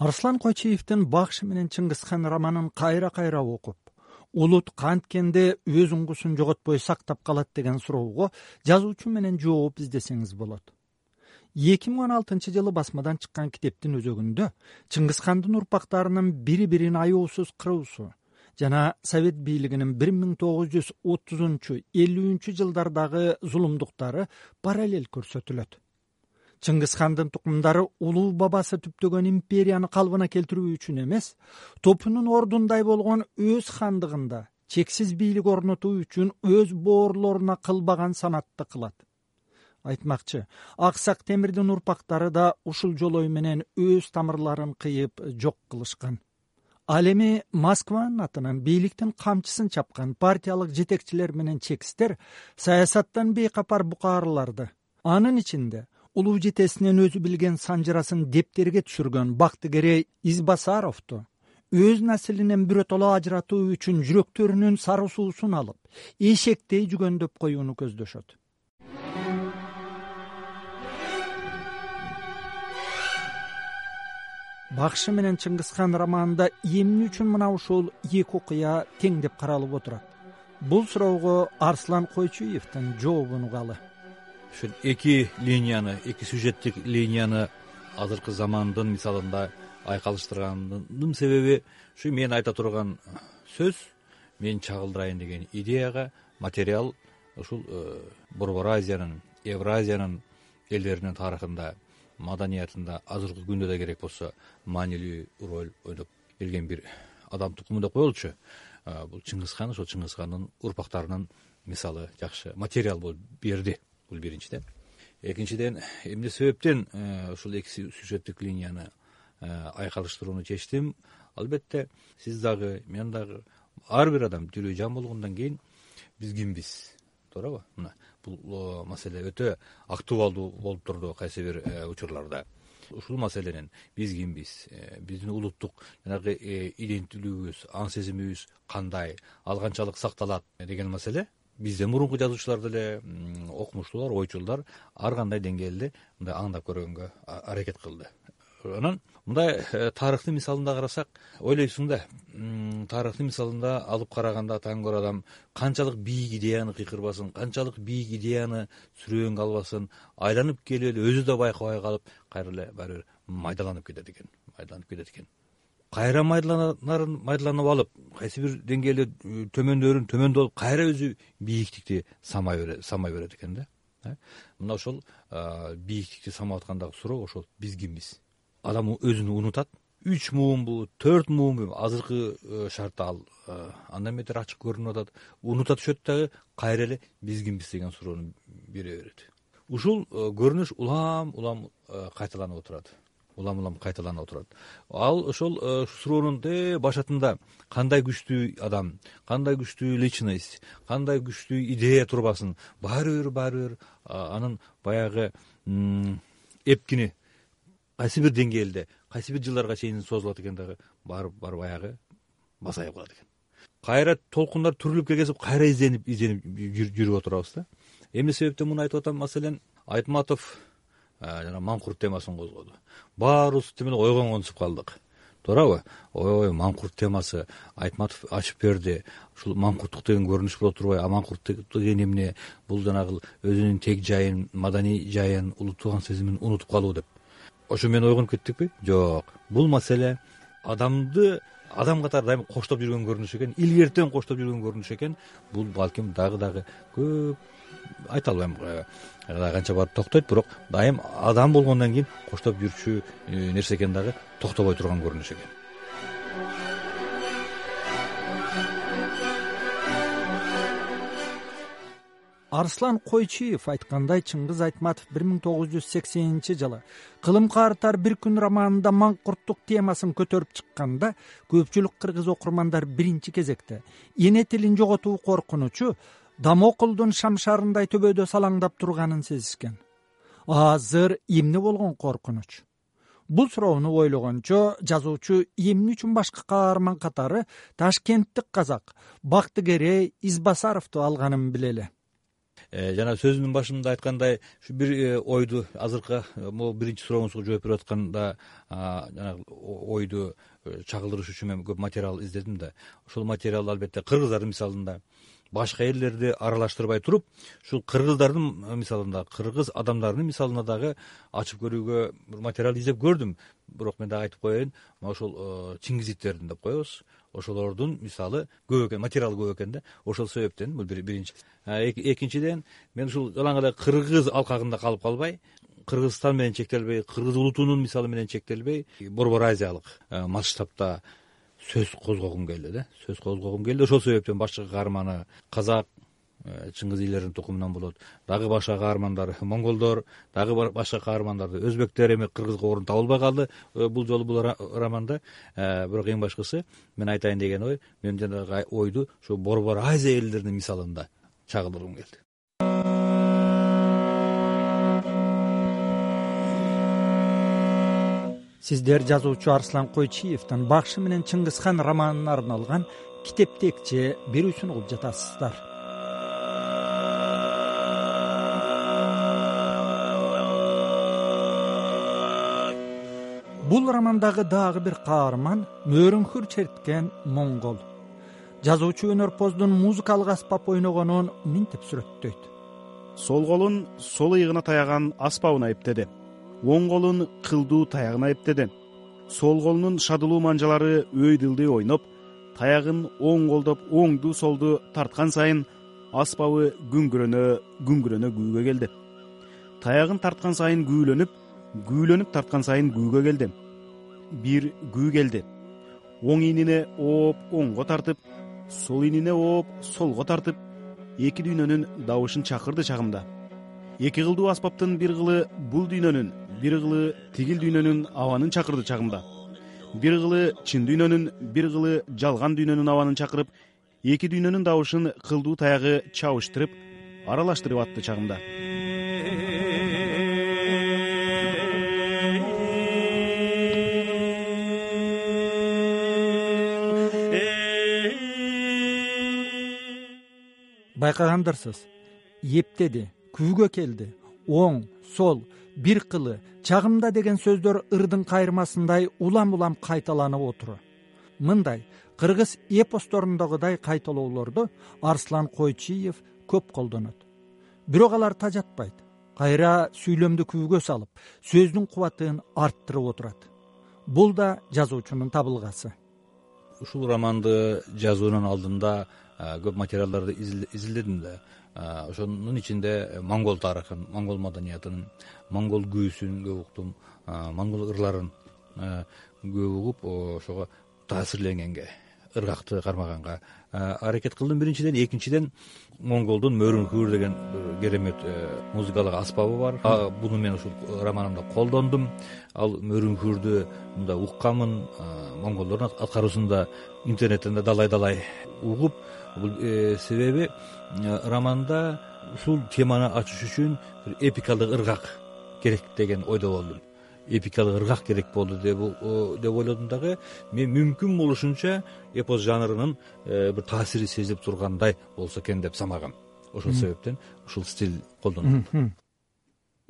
арслан койчиевдин бакшы менен чыңгызхан романын кайра кайра окуп улут канткенде өз уңгусун жоготпой сактап калат деген суроого жазуучу менен жооп издесеңиз болот. Эки миң он алтынчы жылы басмадан чыккан китептин өзөгүндө чыңгызхандын урпактарынын бири бирин аяосуз кыруусу жана совет бийлигинин бир миң тогуз жүз отузунчу элүүнчү жылдардагы зулумдуктары параллель көрсөтүлөт чыңгызхандын тукумдары улуу бабасы түптөгөн империяны калыбына келтирүү үчүн эмес топунун ордундай болгон өз хандыгында чексиз бийлик орнотуу үчүн өз боорлоруна кылбаган санатты кылат. Айтмакчы аксак темирдин урпактары да ушул жолой менен өз тамырларын кыйып жок кылышкан. Ал эми москванын атынан бийликтин камчысын чапкан партиялык жетекчилер менен чекисттер саясаттан бейкапар букаарыларды анын ичинде улуу жетесинен өзү билген санжырасын дептерге түшүргөн бактыгерей избасаровду өз наслинен биротоло ажыратуу үчүн жүрөктөрүнүн сары суусун алып эшектей жүгөндөп коюуну көздөшөт. Бакшы менен чыңгызхан романында эмне үчүн мына ушул эки окуя теңдеп каралып отурат бул суроого арслан койчуевдин жообун угалы ушул эки линияны эки сюжеттик линияны азыркы замандын мисалында айкалыштыргандын себеби ушу мен айта турган сөз мен чагылдырайын деген идеяга материал ушул э, борбор азиянын евразиянын элдеринин тарыхында маданиятында азыркы күндө да керек болсо маанилүү роль ойноп келген бир адам тукуму деп коелучу э, бул чыңгызхан ошол чыңгызхандын урпактарынын мисалы жакшы материал болуп берди бул биринчиден экинчиден эмне себептен э, ушул эки сюжеттик линияны э, айкалыштырууну чечтим? Албетте сиз дагы мен дагы ар бир адам тирүү жан болгондон кийин биз. Кимбиз туурабы мына бул э, маселе өтө актуалдуу болуп турду кайсы бир учурларда. Ушул маселенин биз. Кимбиз биздин улуттук. Жанагы иденттүүлүгүбүз аң сезимибиз кандай ал канчалык сакталат деген маселе бизден мурунку жазуучулар деле окумуштуулар ойчулдар ар кандай деңгээлде мындай аңдап көргөнгө аракет кылды. Анан мындай э, тарыхтын мисалында карасак ойлойсуң да тарыхтын мисалында алып караганда таңкөр адам канчалык бийик идеяны кыйкырбасын канчалык бийик идеяны сүрөөнгө албасын айланып келип эле өзү да байкабай калып кайра эле баары бир майдаланып кетет экен майдаланып кетет экен кайра майдаланарын майдаланып алып кайсы бир деңгээлде э, төмөндөрүн төмөндө алып кайра өзү бийиктикти самай берет экен да э? мына ошол бийиктикти самап аткандагы суроо ошол биз кимбиз адам өзүн унутат үч муунбу төрт муунбу азыркы э, шартта ал андан бетер ачык көрүнүп атат унута түшөт дагы кайра эле биз кимбиз деген суроону бере берет. Ушул көрүнүш улам улам кайталанып отурат улам улам кайталанып отурат ал ошол э, суроонун башатында кандай күчтүү адам кандай күчтүү личность кандай күчтүү идея турбасын баары бир баары бир анын баягы эпкини кайсы бир деңгээлде кайсы бир жылдарга чейин созулат экен дагы баары баары баягы басайып калат экен. Кайра толкундар түрүлүп келген соң кайра изденип изденип жүрүп отурабыз да. Эмне себептен муну айтып атам? Маселен айтматов жана маңкурт темасын козгоду. Баарыбыз эле ойго конушуп калдык. Туурабы? Ой маңкурт темасы айтматов ачып берди. Ушул маңкурттук деген көрүнүш боло турбайбы а маңкурт деген эмне? Бул жанагы өзүнүн тег жайын маданий жайын улуттук аң сезимин унутуп калуу деп. Ошо менен ойгонуп кеттикпи? Жок. Бул маселе адамды адам катары дайыма коштоп жүргөн көрүнүш экен илгертен коштоп жүргөн көрүнүш экен. Бул балким дагы дагы көп айта албайм канча барып токтойт бирок дайым адам болгондон кийин коштоп жүрчү э, нерсе экен дагы токтобой турган көрүнүш экен. Арслан койчиев айткандай чыңгыз айтматов бир миң тогуз жүз сексенинчи жылы кылым каартар бир күн романында маңкурттук темасын көтөрүп чыкканда көпчүлүк кыргыз окурмандар биринчи кезекте эне тилин жоготуу коркунучу дамокулдун шамшарындай төбөдө салаңдап турганын сезишкен азыр эмне болгон коркунуч? Бул суроону ойлогончо жазуучу эмне үчүн башкы каарман катары ташкенттик казак бактыгерей избасаровду алганын билели. Э, жана сөзүмдүн башында айткандай ушу бир э, ойду азыркы могу биринчи сурооңузга жооп берип атканда жанагы ойду чагылдырыш үчүн мен көп материал издедим да. Ошол материал албетте кыргыздардын мисалында башка элдерди аралаштырбай туруп ушул кыргыздардын мисалында кыргыз адамдарынын мисалына дагы ачып көрүүгө бир материал издеп көрдүм. Бирок мен дагы айтып коеюн мына ошол э, чингизиттердин деп коебуз. Ошолордун мисалы көп экен материал көп экен да. Ошол себептен бул биринчи. Экинчиден мен ушул жалаң эле кыргыз алкагында калып калбай кыргызстан менен чектелбей кыргыз улутунун мисалы менен чектелбей борбор азиялык э, масштабта сөз козгогум келди да сөз козгогум келди. Ошол себептен башкы каарманы казак э, чыңгыз ийлердин тукумунан болот дагы башка каармандар монголдор дагы башка каармандар өзбектер эми кыргызга орун табылбай калды э, бул жолу бул романда э, бирок эң башкысы мен айтайын деген ой мен жанагы ойду ушу борбор азия элдеринин мисалында чагылдыргым келди сиздер жазуучу арслан койчиевдин бакшы менен чыңгызхан романына арналган китептекче берүүсүн угуп жатасыздар бул романдагы дагы бир каарман мөөрүңкүр черткен моңгол жазуучу өнөрпоздун музыкалык аспап ойногонун минтип сүрөттөйт. Сол колун сол ыйыгына таяган аспабына эптеди оң колун кылдуу таягына эптеди сол колунун шадылуу манжалары өйдүлдүй ойноп таягын оң колдоп оңду солду тарткан сайын аспабы күңгүрөнө күңгүрөнө күүгө келди. Таягын тарткан сайын күүлөнүп күүлөнүп тарткан сайын күүгө келди. Бир күү келди. Оң ийнине ооп оңго тартып сол ийнине ооп солго тартып эки дүйнөнүн добушун чакырды чагымда. Эки кылдуу аспаптын бир кылы бул дүйнөнүн бир кылы тигил дүйнөнүн абанын чакырды чагымда. Бир кылы чын дүйнөнүн бир кылы жалган дүйнөнүн абанын чакырып эки дүйнөнүн добушун кылдуу таягы чабыштырып аралаштырып атты чагымда. Байкагандырсыз? Эптеди күүгө келди оң сол бир кылы чагымда деген сөздөр ырдын кайырмасындай улам улам кайталанып отуру мындай кыргыз эпосторундагыдай кайталоолорду арслан койчиев көп колдонот. Бирок алар тажатпайт кайра сүйлөмдү күүгө салып сөздүн кубатын арттырып отурат. Бул да жазуучунун табылгасы. Ушул романды жазуунун алдында көп материалдарды изилдедим да ошонун ичинде монгол тарыхын монгол маданиятын монгол күүсүн көп уктум монгол ырларын көп угуп ошого таасирленгенге ыргакты кармаганга. Аракет кылдым биринчиден. Экинчиден монголдун мөөрүңкүр деген керемет э, музыкалык аспабы бар. Буну мен ушул романымда колдондум. Ал мөөрүңкүрдү мындай укканмын монголдордун аткаруусунда интернеттен да далай далай угуп бул э, себеби э, романда ушул теманы ачыш үчүн эпикалык ыргак керек деген ойдо болдум эпикалык ыргак керек болду деп ойлодум дагы. Мен мүмкүн болушунча эпос жанрынын э, бир таасири сезилип тургандай болсо экен деп санагам. Ошол себептен ушул стиль колдондум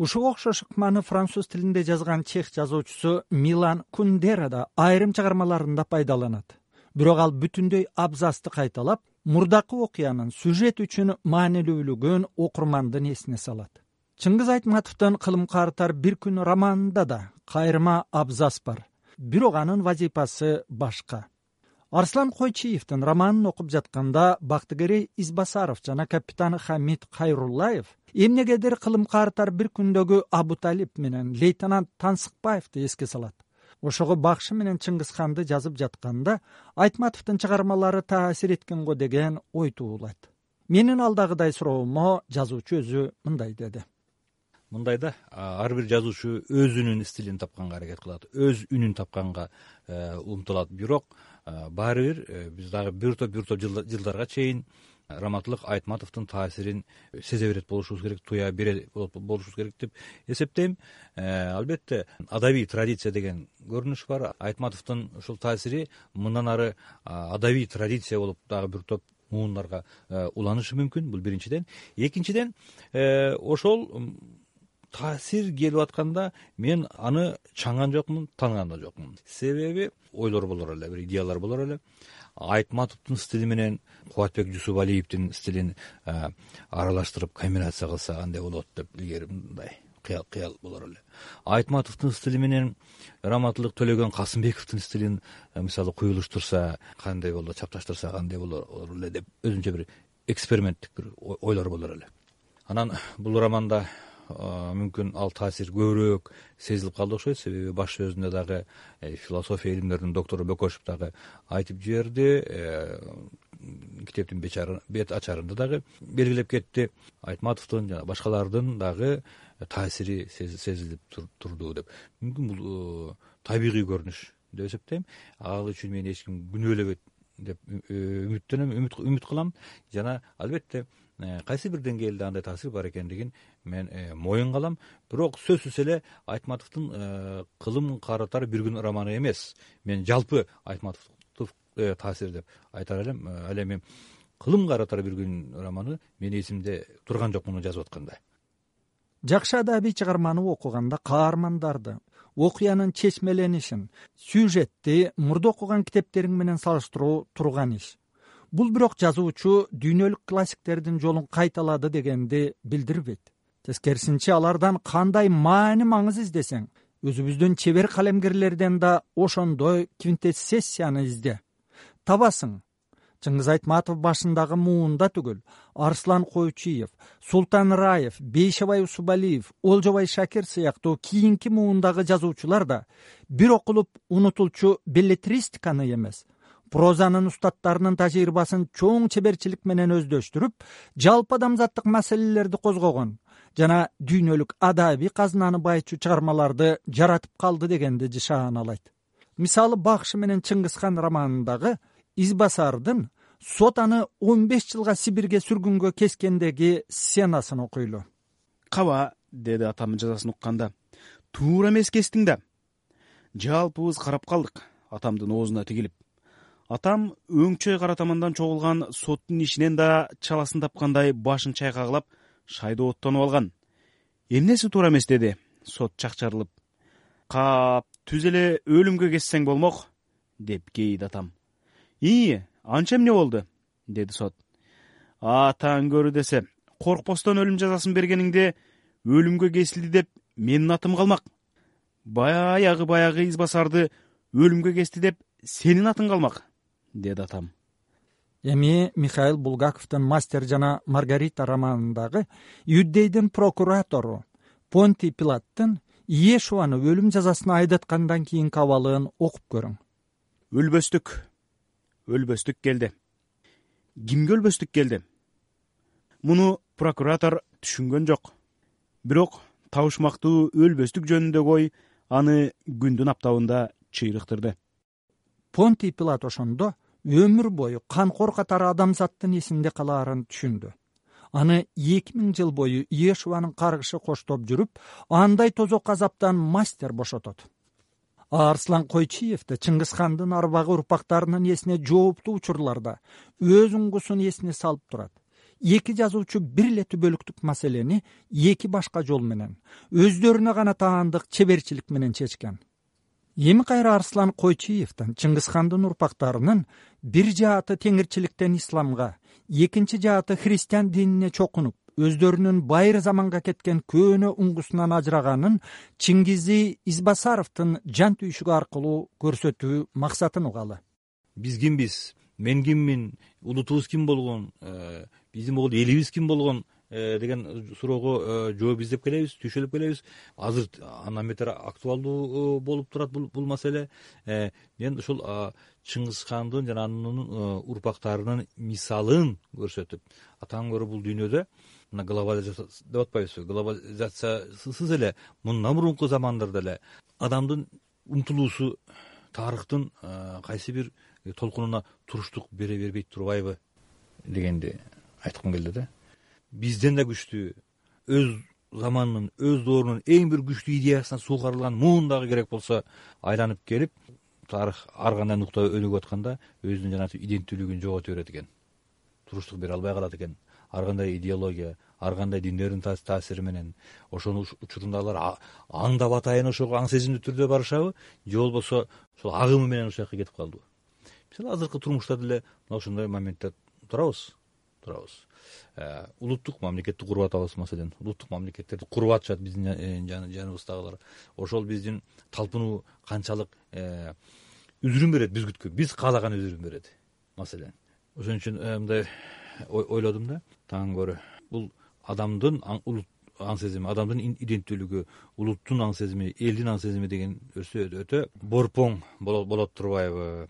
ушуга окшош ыкманы француз тилинде жазган чех жазуучусу милан кундера да айрым чыгармаларында пайдаланат. Бирок ал бүтүндөй абзацты кайталап мурдакы окуянын сюжет үчүн маанилүүлүгүн окурмандын эсине салат чыңгыз айтматовдун кылым каартар бир күн романында да кайрма абзац бар. Бирок анын вазифасы башка. Арслан койчиевдин романын окуп жатканда бактыгерей избасаров жана капитан хамид кайруллаев эмнегедир кылым каартар бир күндөгү абуталип менен лейтенант тансыкбаевди эске салат. Ошого бакшы менен чыңгызханды жазып жатканда айтматовдун чыгармалары таасир эткен го деген ой туулайт менин алдагыдай суроомо жазуучу өзү мындай деди мындай да ар бир жазуучу өзүнүн стилин тапканга аракет кылат өз үнүн тапканга э, умтулат. Бирок баары бир э, биз дагы бир топ бир топ жылдарга чейин раматылык айтматовдун таасирин сезе берет болушубуз керек туя берет болушубуз керек деп эсептейм. Э, албетте адабий традиция деген көрүнүш бар. Айтматовдун ушул таасири мындан ары адабий традиция болуп дагы бир топ муундарга уланышы мүмкүн. Бул биринчиден. Экинчиден ошол таасир келип атканда мен аны чаңган жокмун тааныган да жокмун. Себеби ойлор болор эле бир идеялар болор эле. Айтматовдун стили менен кубатбек жусупалиевдин стилин аралаштырып комбинация кылса кандай болот деп илгери мындай кыял болор эле. Айтматовдун стили менен раматылык төлөгөн касымбековдун стилин мисалы куюлуштурса кандай болот чапташтырса кандай болор эле деп өзүнчө бир эксперименттик бир ойлор болор эле. Анан бул романда мүмкүн ал таасир көбүрөөк сезилип калды окшойт. Себеби баш сөзүндө дагы э, философия илимдеринин доктору бөкөшев дагы айтып жиберди. Э, китептин бет ачарында дагы белгилеп кетти. Айтматовдун жана башкалардын дагы таасири сезилип турду деп. Мүмкүн бул э, табигый көрүнүш деп эсептейм. Ал үчүн мени эч ким күнөөлөбөйт деп үмүттөнөм үмүт кылам. Жана албетте кайсы бир деңгээлде андай таасир бар экендигин мен э, моюнга алам. Бирок сөзсүз эле айтматовдун э, кылым каратар бир күн романы эмес. Мен жалпы айтматов таасир деп айтар элем. Ал эми кылым каратар бир күн романы менин эсимде турган жок муну жазып атканда жакшы адабий чыгарманы окуганда каармандарды окуянын чечмеленишин сюжетти мурда окуган китептериң менен салыштыруу турган иш бул бирок жазуучу дүйнөлүк классиктердин жолун кайталады дегенди билдирбейт. Тескерисинче алардан кандай маани маңыз издесең өзүбүздүн чебер калемгерлерден да ошондой квинтессенцияны изде. Табасың. Чыңгыз айтматов башындагы муунда түгүл арслан койчиев султан раев бейшебай усубалиев олжобай шакир сыяктуу кийинки муундагы жазуучулар да бир окулуп унутулчу беллетристиканы эмес прозанын устаттарынын тажрыйбасын чоң чеберчилик менен өздөштүрүп жалпы адамзаттык маселелерди козгогон жана дүйнөлүк адабий казынаны байытчу чыгармаларды жаратып калды дегенди жышааналайт мисалы бакшы менен чыңгыз хан романындагы из басардын сот аны он беш жылга сибирге сүргүнгө кескендеги сценасын окуйлу. Каба деди атамдын жазасын укканда туура эмес кестиң да. Жалпыбыз карап калдык атамдын оозуна тигилип атам өңчөй кара тамандан чогулган соттун ишинен да чаласын тапкандай башын чайкагылап шайдооттонуп алган. Эмнеси туура эмес деди сот чакчарылып. Кап түз эле өлүмгө кессең болмок деп кейиди атам. Ии анча эмне болду деди сот. Атаң көрү десе коркпостон өлүм жазасын бергениңде өлүмгө кесилди деп менин атым калмак. Баягы баягы из басарды өлүмгө кести деп сенин атың калмак деди атам. Эми михаил булгаковдун мастер жана маргарита романындагы иудейдин прокуратору понтий пилаттын иешуаны өлүм жазасына айдаткандан кийинки абалын окуп көрүң. Өлбөстүк өлбөстүк келди. Кимге өлбөстүк келди? Муну прокуратор түшүнгөн жок. Бирок табышмактуу өлбөстүк жөнүндөгү ой аны күндүн аптабында чыйрыктырды понтий пилат ошондо өмүр бою канкор катары адамзаттын эсинде калаарын түшүндү. Аны эки миң жыл бою иешуанын каргышы коштоп жүрүп андай тозок азаптан мастер бошотот. Арслан койчиевди чыңгыз хандын арбагы урпактарынын эсине жооптуу учурларда өз уңгусун эсине салып турат. Эки жазуучу бир эле түбөлүктүк маселени эки башка жол менен өздөрүнө гана таандык чеберчилик менен чечкен эми кайра арслан койчиевдин чыңгыз хандын урпактарынын бир жааты теңирчиликтен исламга экинчи жааты христиан динине чокунуп өздөрүнүн байыр заманга кеткен көөнө уңгусунан ажыраганын чыңгизи избасаровдун жан түйшүгү аркылуу көрсөтүү максатын угалы. Биз кимбиз мен киммин улутубуз ким болгон э, биздин могул элибиз ким болгон деген суроого э, жооп издеп келебиз түйшөлөп келебиз. Азыр андан бетер актуалдуу э, болуп турат бул маселе. Мен ушул чыңгыз хандын жана анын урпактарынын мисалын көрсөтүп атаң көрө бул дүйнөдө мына глобализация деп атпайбызбы глобализациясыз эле мындан мурунку замандарда эле адамдын умтулуусу тарыхтын кайсы бир толкунуна туруштук бере бербей турбайбы дегенди айткым келди да бизден да күчтүү өз заманынын өз доорунун эң бир күчтүү идеясына суугарылган муун дагы керек болсо айланып келип тарых ар кандай нукта өнүгүп атканда өзүнүн жанагы иденттүүлүгүн жогото берет экен. Туруштук бере албай калат экен. Ар кандай идеология ар кандай диндердин таасири менен ошонун учурунда алар аңдап атайын ошого аң сезимдүү түрдө барышабы же болбосо ошол агымы менен ошол жака кетип калдыбы. Биз эле азыркы турмушта деле мына ушундай моментте турабыз турабыз. Э, улуттук мамлекетти куруп атабыз маселен. Улуттук мамлекеттерди куруп атышат биздин э, жаныбыздагылар ошол биздин талпынуу канчалык э, үзүрүн берет биз күткөн биз каалаган үзүрүн берет маселен. Ошон үчүн мындай ойлодум да. Тагын көрө. Бул адамдын аң сезими адамдын иденттүүлүгү улуттун аң сезими элдин аң сезими деген нерсе өтө. Борпоң болот турбайбы.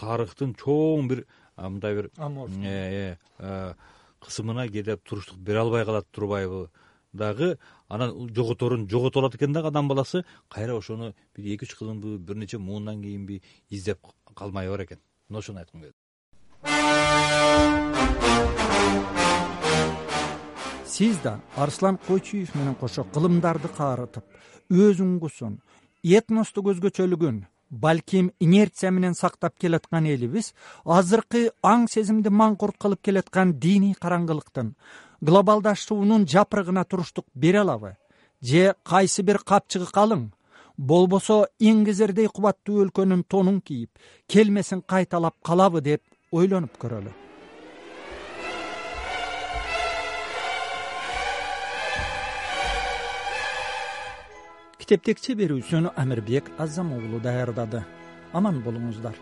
Тарыхтын чоң бир мындай бир э, э, кысымына кээде туруштук бере албай калат турбайбы? Дагы анан жоготорун жогото алат экен дагы адам баласы кайра ошону бир эки үч кылымбы бир нече муундан кийинби издеп калмай бар экен. Мына ошону айткым келет сиз да арслан койчуев менен кошо кылымдарды каарытып өз уңгусун этностук өзгөчөлүгүн балким инерция менен сактап келаткан элибиз азыркы аң сезимди маңкурт кылып келаткан диний караңгылыктын глобалдашуунун жапырыгына туруштук бере алабы же кайсы бир капчыгы калың болбосо иңгезердей кубаттуу өлкөнүн тонун кийип келмесин кайталап калабы деп ойлонуп көрөлү китептик чеберүүсүн амирбек азам уулу даярдады. Аман болуңуздар